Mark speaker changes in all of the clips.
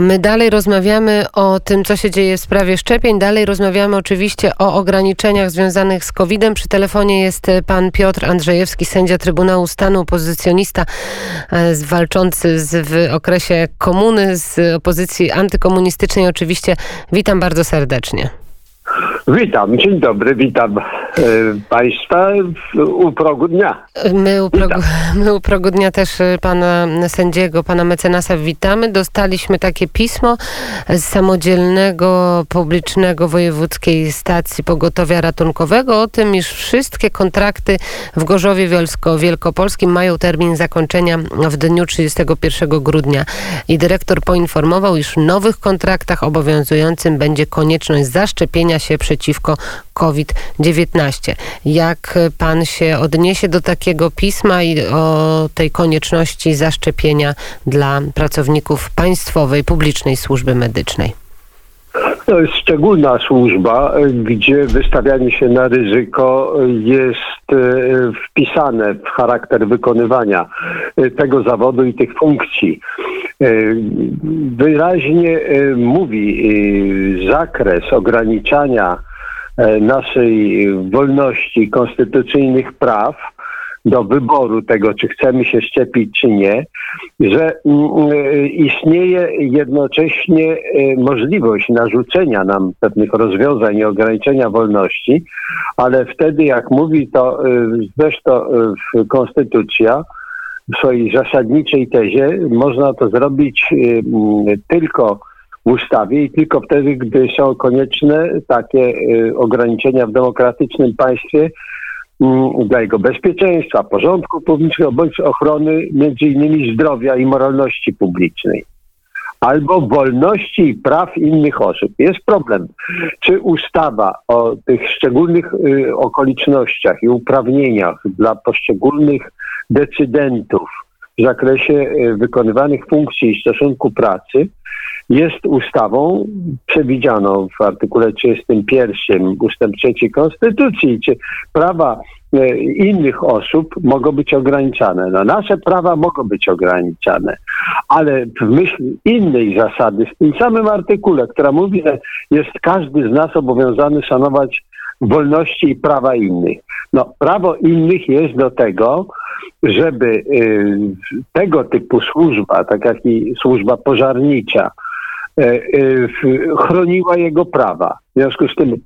Speaker 1: My dalej rozmawiamy o tym, co się dzieje w sprawie szczepień. Dalej rozmawiamy oczywiście o ograniczeniach związanych z COVID-em. Przy telefonie jest pan Piotr Andrzejewski, sędzia Trybunału Stanu, opozycjonista e, walczący z, w okresie komuny z opozycji antykomunistycznej. Oczywiście witam bardzo serdecznie.
Speaker 2: Witam, dzień dobry, witam e, Państwa u progu dnia.
Speaker 1: My u, progu, my u progu dnia też e, pana sędziego, pana mecenasa witamy. Dostaliśmy takie pismo z samodzielnego, publicznego wojewódzkiej stacji pogotowia ratunkowego o tym, iż wszystkie kontrakty w Gorzowie Wielkopolskim mają termin zakończenia w dniu 31 grudnia. I dyrektor poinformował, iż w nowych kontraktach obowiązującym będzie konieczność zaszczepienia się przeciwko COVID-19. Jak pan się odniesie do takiego pisma i o tej konieczności zaszczepienia dla pracowników państwowej, publicznej służby medycznej?
Speaker 2: To jest szczególna służba, gdzie wystawianie się na ryzyko jest e, wpisane w charakter wykonywania e, tego zawodu i tych funkcji. E, wyraźnie mówi zakres ograniczania naszej wolności, konstytucyjnych praw do wyboru tego, czy chcemy się szczepić, czy nie, że mm, istnieje jednocześnie e, możliwość narzucenia nam pewnych rozwiązań i ograniczenia wolności, ale wtedy, jak mówi to e, zresztą e, Konstytucja, w swojej zasadniczej tezie, można to zrobić tylko w ustawie i tylko wtedy, gdy są konieczne takie ograniczenia w demokratycznym państwie, dla jego bezpieczeństwa, porządku publicznego bądź ochrony między innymi zdrowia i moralności publicznej albo wolności i praw innych osób. Jest problem, czy ustawa o tych szczególnych y, okolicznościach i uprawnieniach dla poszczególnych decydentów w zakresie y, wykonywanych funkcji i stosunku pracy jest ustawą przewidzianą w artykule 31 ustęp 3 Konstytucji, czy prawa e, innych osób mogą być ograniczane. No, nasze prawa mogą być ograniczane, ale w myśl innej zasady, w tym samym artykule, która mówi, że jest każdy z nas obowiązany szanować wolności i prawa innych. No, prawo innych jest do tego, żeby y, tego typu służba, tak jak i służba pożarnicza, E, e, chroniła jego prawa. W związku z tym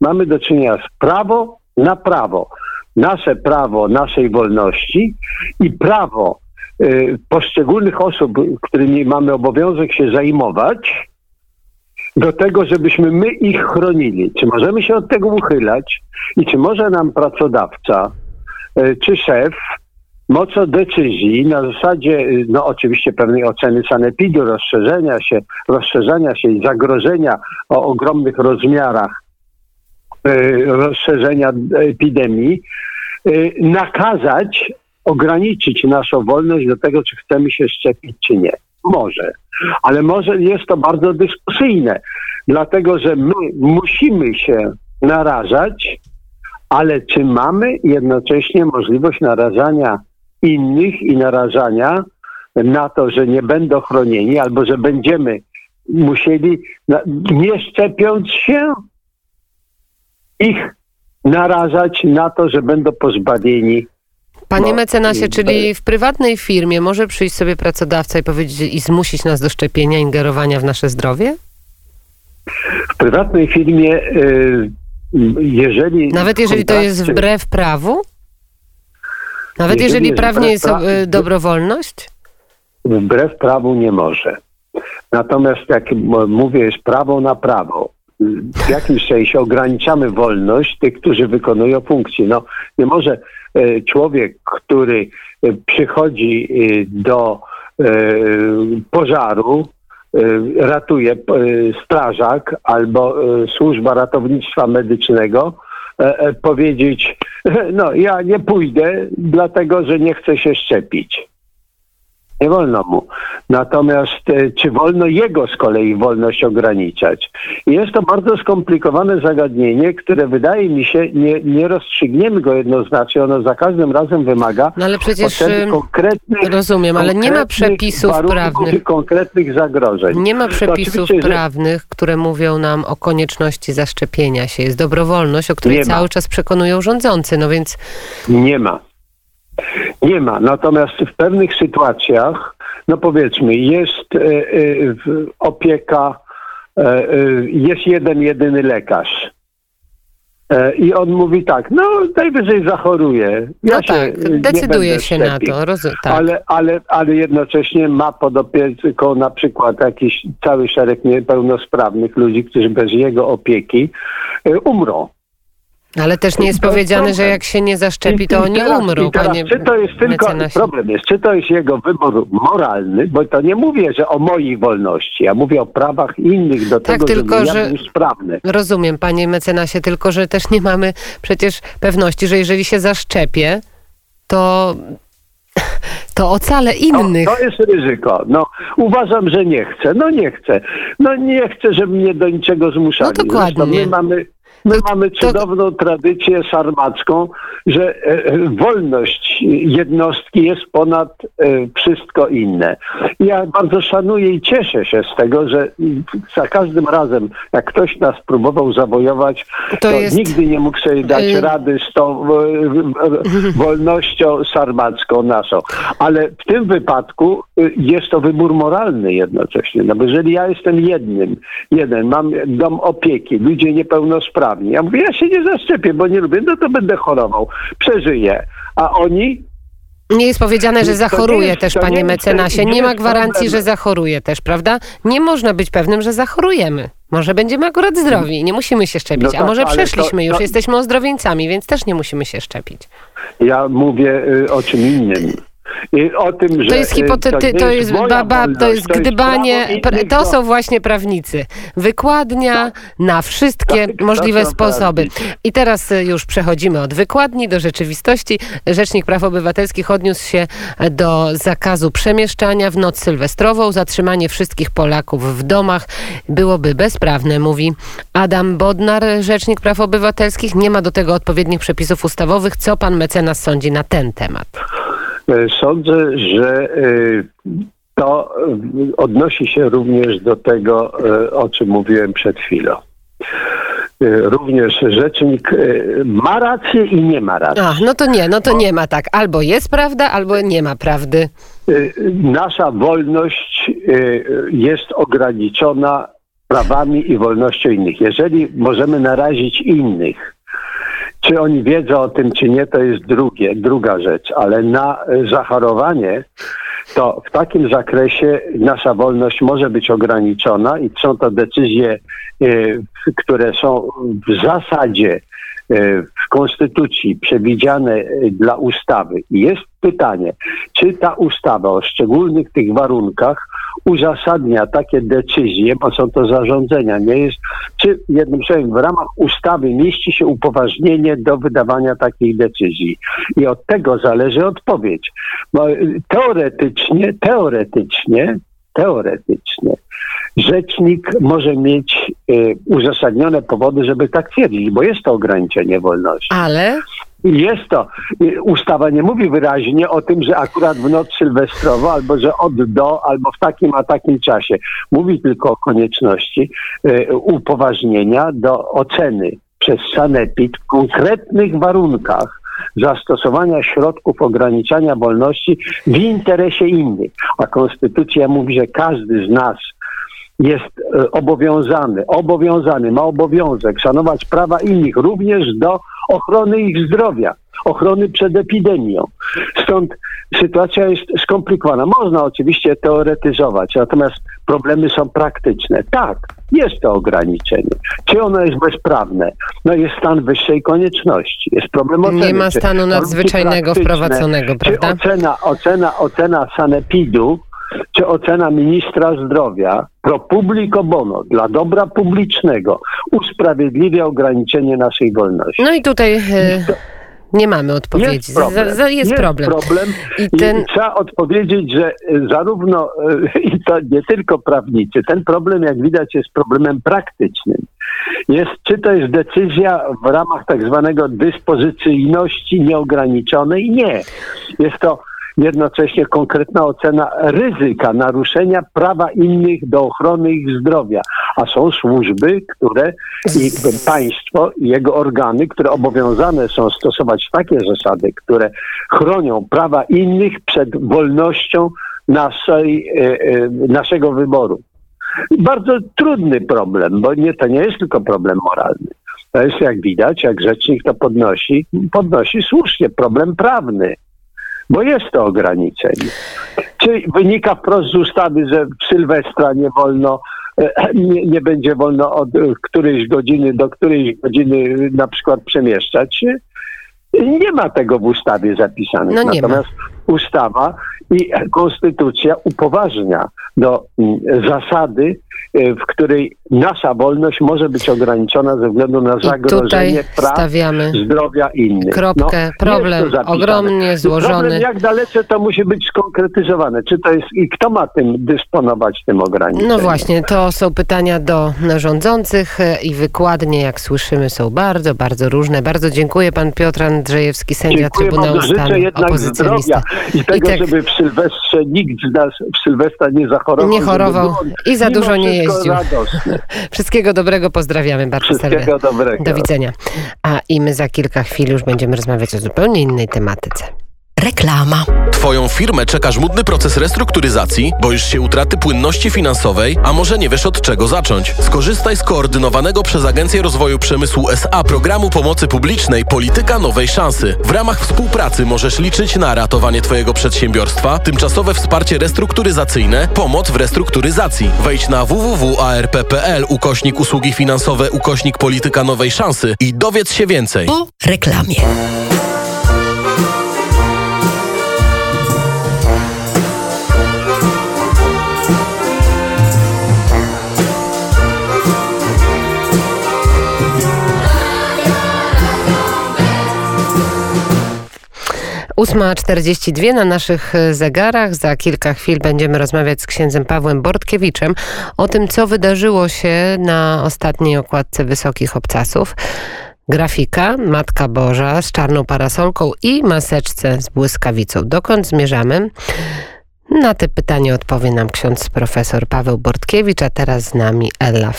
Speaker 2: mamy do czynienia z prawo na prawo. Nasze prawo naszej wolności i prawo poszczególnych osób, którymi mamy obowiązek się zajmować, do tego, żebyśmy my ich chronili. Czy możemy się od tego uchylać i czy może nam pracodawca czy szef mocą decyzji na zasadzie, y, no oczywiście pewnej oceny sanepidu, rozszerzenia się, rozszerzania się i zagrożenia o ogromnych rozmiarach y, rozszerzenia epidemii, nakazać, ograniczyć naszą wolność do tego, czy chcemy się szczepić, czy nie. Może, ale może jest to bardzo dyskusyjne, dlatego że my musimy się narażać, ale czy mamy jednocześnie możliwość narażania innych i narażania na to, że nie będą chronieni albo że będziemy musieli, nie szczepiąc się, ich narażać na to, że będą pozbawieni.
Speaker 1: Panie no, mecenasie, czyli w prywatnej firmie może przyjść sobie pracodawca i powiedzieć i zmusić nas do szczepienia, ingerowania w nasze zdrowie?
Speaker 2: W prywatnej firmie, y, jeżeli.
Speaker 1: Nawet jeżeli to jest wbrew prawu? Nawet jeżeli, jeżeli prawnie jest pra... E, dobrowolność?
Speaker 2: Wbrew prawu nie może. Natomiast jak mówię, jest prawo na prawo. W jakimś sensie ograniczamy wolność tych, którzy wykonują funkcję. No, nie może człowiek, który e, przychodzi do pożaru, ratuje strażak albo służba ratownictwa medycznego, powiedzieć, no ja nie pójdę, dlatego że nie chcę się szczepić. Nie wolno mu. Natomiast e, czy wolno jego z kolei wolność ograniczać? I jest to bardzo skomplikowane zagadnienie, które wydaje mi się, nie, nie rozstrzygniemy go jednoznacznie. Ono za każdym razem wymaga
Speaker 1: No ale przecież
Speaker 2: konkretnych,
Speaker 1: rozumiem, ale nie ma
Speaker 2: konkretnych
Speaker 1: przepisów prawnych.
Speaker 2: konkretnych zagrożeń.
Speaker 1: Nie ma przepisów
Speaker 2: oczywiście, że
Speaker 1: prawnych, które mówią nam o konieczności zaszczepienia się. Jest dobrowolność, o której
Speaker 2: Nie ma.
Speaker 1: cały czas przekonują rządzący. No więc
Speaker 2: Nie ma. Nie ma. Natomiast w pewnych sytuacjach, no powiedzmy, jest e, e, opieka, e, jest jeden, jedyny lekarz. I on mówi tak, no najwyżej zachoruje. Ja
Speaker 1: no tak, decyduje się na to. Rozum, tak.
Speaker 2: Ale, ale, ale jednocześnie ma pod opieką na przykład jakiś cały szereg niepełnosprawnych ludzi, którzy bez jego opieki umrą.
Speaker 1: Ale też nie jest powiedziane, że jak się nie zaszczepi, to oni
Speaker 2: teraz-
Speaker 1: umrą,
Speaker 2: teraz,
Speaker 1: panie
Speaker 2: Czy to jest tylko,
Speaker 1: mecenasie.
Speaker 2: problem jest, czy to jest jego wybór moralny, bo to nie mówię, że o mojej wolności, ja mówię o prawach innych do
Speaker 1: Tak,
Speaker 2: tego,
Speaker 1: tylko,
Speaker 2: żeby ja
Speaker 1: że-
Speaker 2: był sprawny.
Speaker 1: Rozumiem, panie mecenasie, tylko że też nie mamy przecież pewności, że jeżeli się zaszczepię, to, to ocalę
Speaker 2: To,
Speaker 1: innych.
Speaker 2: to jest ryzyko. No, uważam, że nie chcę. No nie chcę. No nie chcę, żeby mnie do niczego zmuszali.
Speaker 1: No dokładnie.
Speaker 2: Zresztą my mamy, my
Speaker 1: To-
Speaker 2: mamy
Speaker 1: to-
Speaker 2: cudowną tradycję sarmacką, że e, e, wolność jednostki jest ponad e, wszystko inne. Ja bardzo szanuję i cieszę się z tego, że za każdym razem, jak ktoś nas próbował zawojować,
Speaker 1: To
Speaker 2: to,
Speaker 1: jest-
Speaker 2: nigdy nie mógł sobie dać
Speaker 1: y-
Speaker 2: rady z tą wolnością sarmacką naszą. Ale w tym wypadku y, jest to wybór moralny jednocześnie. No bo jeżeli ja jestem jednym, jeden, mam dom opieki, ludzie niepełnosprawni, ja mówię, ja się nie zaszczepię, bo nie lubię, no to będę chorował, przeżyję. A oni
Speaker 1: Nie jest powiedziane, że
Speaker 2: nie
Speaker 1: zachoruje
Speaker 2: jest-
Speaker 1: też,
Speaker 2: nie
Speaker 1: panie
Speaker 2: jest-
Speaker 1: mecenasie.
Speaker 2: nie
Speaker 1: Nie ma gwarancji, że zachoruje też, prawda? Nie można być pewnym, że zachorujemy. Może będziemy akurat zdrowi, nie musimy się szczepić.
Speaker 2: No
Speaker 1: A
Speaker 2: tak,
Speaker 1: może przeszliśmy
Speaker 2: to-
Speaker 1: już,
Speaker 2: to-
Speaker 1: jesteśmy ozdrowieńcami, więc też nie musimy się szczepić.
Speaker 2: Ja mówię y, o czym innym. O tym, że
Speaker 1: To jest hipotety, to jest baba, to jest gdybanie, to są właśnie prawnicy. Wykładnia na wszystkie
Speaker 2: Tak,
Speaker 1: możliwe sposoby. I teraz y, już przechodzimy od wykładni do rzeczywistości. Rzecznik Praw Obywatelskich odniósł się do zakazu przemieszczania w noc sylwestrową. Zatrzymanie wszystkich Polaków w domach byłoby bezprawne, mówi Adam Bodnar, Rzecznik Praw Obywatelskich. Nie ma do tego odpowiednich przepisów ustawowych. Co pan mecenas sądzi na ten temat?
Speaker 2: E, Sądzę, że e, to e, odnosi się również do tego, o czym mówiłem przed chwilą. Również rzecznik ma rację i nie ma racji.
Speaker 1: Ach, no to nie, no to nie ma tak. Albo jest prawda, albo nie ma prawdy.
Speaker 2: Nasza wolność jest ograniczona prawami i wolnością innych. Jeżeli możemy narazić innych, czy oni wiedzą o tym, czy nie, to jest drugie, druga rzecz, ale na y, zachorowanie to w takim zakresie nasza wolność może być ograniczona i są to decyzje, y, które są w zasadzie w Konstytucji przewidziane y, dla ustawy. Jest pytanie, czy ta ustawa o szczególnych tych warunkach uzasadnia takie decyzje, bo są to zarządzenia, nie jest, czy jednym słowem w ramach ustawy mieści się upoważnienie do wydawania takich decyzji. I od tego zależy odpowiedź. Bo y, teoretycznie, teoretycznie, teoretycznie rzecznik może mieć y, uzasadnione powody, żeby tak twierdzić, bo jest to ograniczenie wolności.
Speaker 1: Ale
Speaker 2: Jest to. Y, Ustawa nie mówi wyraźnie o tym, że akurat w noc sylwestrową, albo że od do, albo w takim a takim czasie. Mówi tylko o konieczności y, upoważnienia do oceny przez sanepid w konkretnych warunkach zastosowania środków ograniczania wolności w interesie innych. A konstytucja mówi, że każdy z nas jest e, obowiązany, obowiązany, ma obowiązek szanować prawa innych, również do ochrony ich zdrowia, ochrony przed epidemią. Stąd sytuacja jest skomplikowana. Można oczywiście teoretyzować, natomiast problemy są praktyczne. Tak, jest to ograniczenie. Czy ono jest bezprawne? No jest stan wyższej konieczności. Jest problem oceny.
Speaker 1: nie ma
Speaker 2: Czy
Speaker 1: stanu nadzwyczajnego wprowadzonego,
Speaker 2: Czy
Speaker 1: prawda?
Speaker 2: ocena, ocena, ocena sanepidu czy ocena ministra zdrowia pro publico bono, dla dobra publicznego, usprawiedliwia ograniczenie naszej wolności.
Speaker 1: No i tutaj e, Nie mamy odpowiedzi.
Speaker 2: Jest problem.
Speaker 1: Za, za, jest,
Speaker 2: jest
Speaker 1: problem.
Speaker 2: problem.
Speaker 1: I ten...
Speaker 2: I trzeba odpowiedzieć, że y, zarówno, y, i to nie tylko prawnicy, ten problem, jak widać, jest problemem praktycznym. Jest, czy to jest decyzja w ramach tak zwanego dyspozycyjności nieograniczonej? Nie. Jest to jednocześnie konkretna ocena ryzyka naruszenia prawa innych do ochrony ich zdrowia. A są służby, które i państwo i jego organy, które obowiązane są stosować takie zasady, które chronią prawa innych przed wolnością naszej, e, e, naszego wyboru. Bardzo trudny problem, bo nie, to nie jest tylko problem moralny. To jest, jak widać, jak rzecznik to podnosi, podnosi słusznie problem prawny bo jest to ograniczenie. Czy wynika wprost z ustawy, że w Sylwestra nie wolno, e, nie, nie będzie wolno od którejś godziny do którejś godziny na przykład przemieszczać się? Nie ma tego w ustawie zapisane.
Speaker 1: No
Speaker 2: Natomiast ma. Ustawa i konstytucja upoważnia do mm, zasady, e, w której nasza wolność może być ograniczona ze względu na zagrożenie praw,
Speaker 1: stawiamy
Speaker 2: zdrowia innych.
Speaker 1: Kropkę. No, Problem ogromnie złożony. Problem,
Speaker 2: jak dalece to musi być skonkretyzowane? Czy to jest i kto ma tym dysponować tym ograniczeniem?
Speaker 1: No właśnie, to są pytania do rządzących e, i wykładnie, jak słyszymy, są bardzo, bardzo różne. Bardzo dziękuję pan Piotr Andrzejewski, sędzia
Speaker 2: dziękuję
Speaker 1: Trybunału Stanu,
Speaker 2: jednak zdrowia i tego, I tak... żeby w Sylwestrze nikt z nas w Sylwestra nie zachorował.
Speaker 1: Nie chorował i za dużo nie jeździł.
Speaker 2: Radosne.
Speaker 1: Wszystkiego dobrego, pozdrawiamy bardzo
Speaker 2: Wszystkiego
Speaker 1: serdecznie.
Speaker 2: dobrego.
Speaker 1: Do widzenia. A i my za kilka chwil już będziemy rozmawiać o zupełnie innej tematyce.
Speaker 3: Reklama. Twoją firmę czeka żmudny proces restrukturyzacji? Boisz się utraty płynności finansowej? A może nie wiesz od czego zacząć? Skorzystaj z koordynowanego przez Agencję Rozwoju Przemysłu SA programu pomocy publicznej Polityka Nowej Szansy. W ramach współpracy możesz liczyć na ratowanie Twojego przedsiębiorstwa, tymczasowe wsparcie restrukturyzacyjne, pomoc w restrukturyzacji. Wejdź na www.arp.pl ukośnik usługi finansowe ukośnik Polityka Nowej Szansy i dowiedz się więcej.
Speaker 4: Po reklamie.
Speaker 1: Ósma czterdzieści dwie na naszych e, zegarach. Za kilka chwil będziemy rozmawiać z księdzem Pawłem Bortkiewiczem o tym, co wydarzyło się na ostatniej okładce Wysokich Obcasów. Grafika Matka Boża z czarną parasolką i maseczce z błyskawicą. Dokąd zmierzamy? Na te pytanie odpowie nam ksiądz profesor Paweł Bortkiewicz, a teraz z nami Ella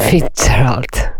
Speaker 1: Fitzgerald.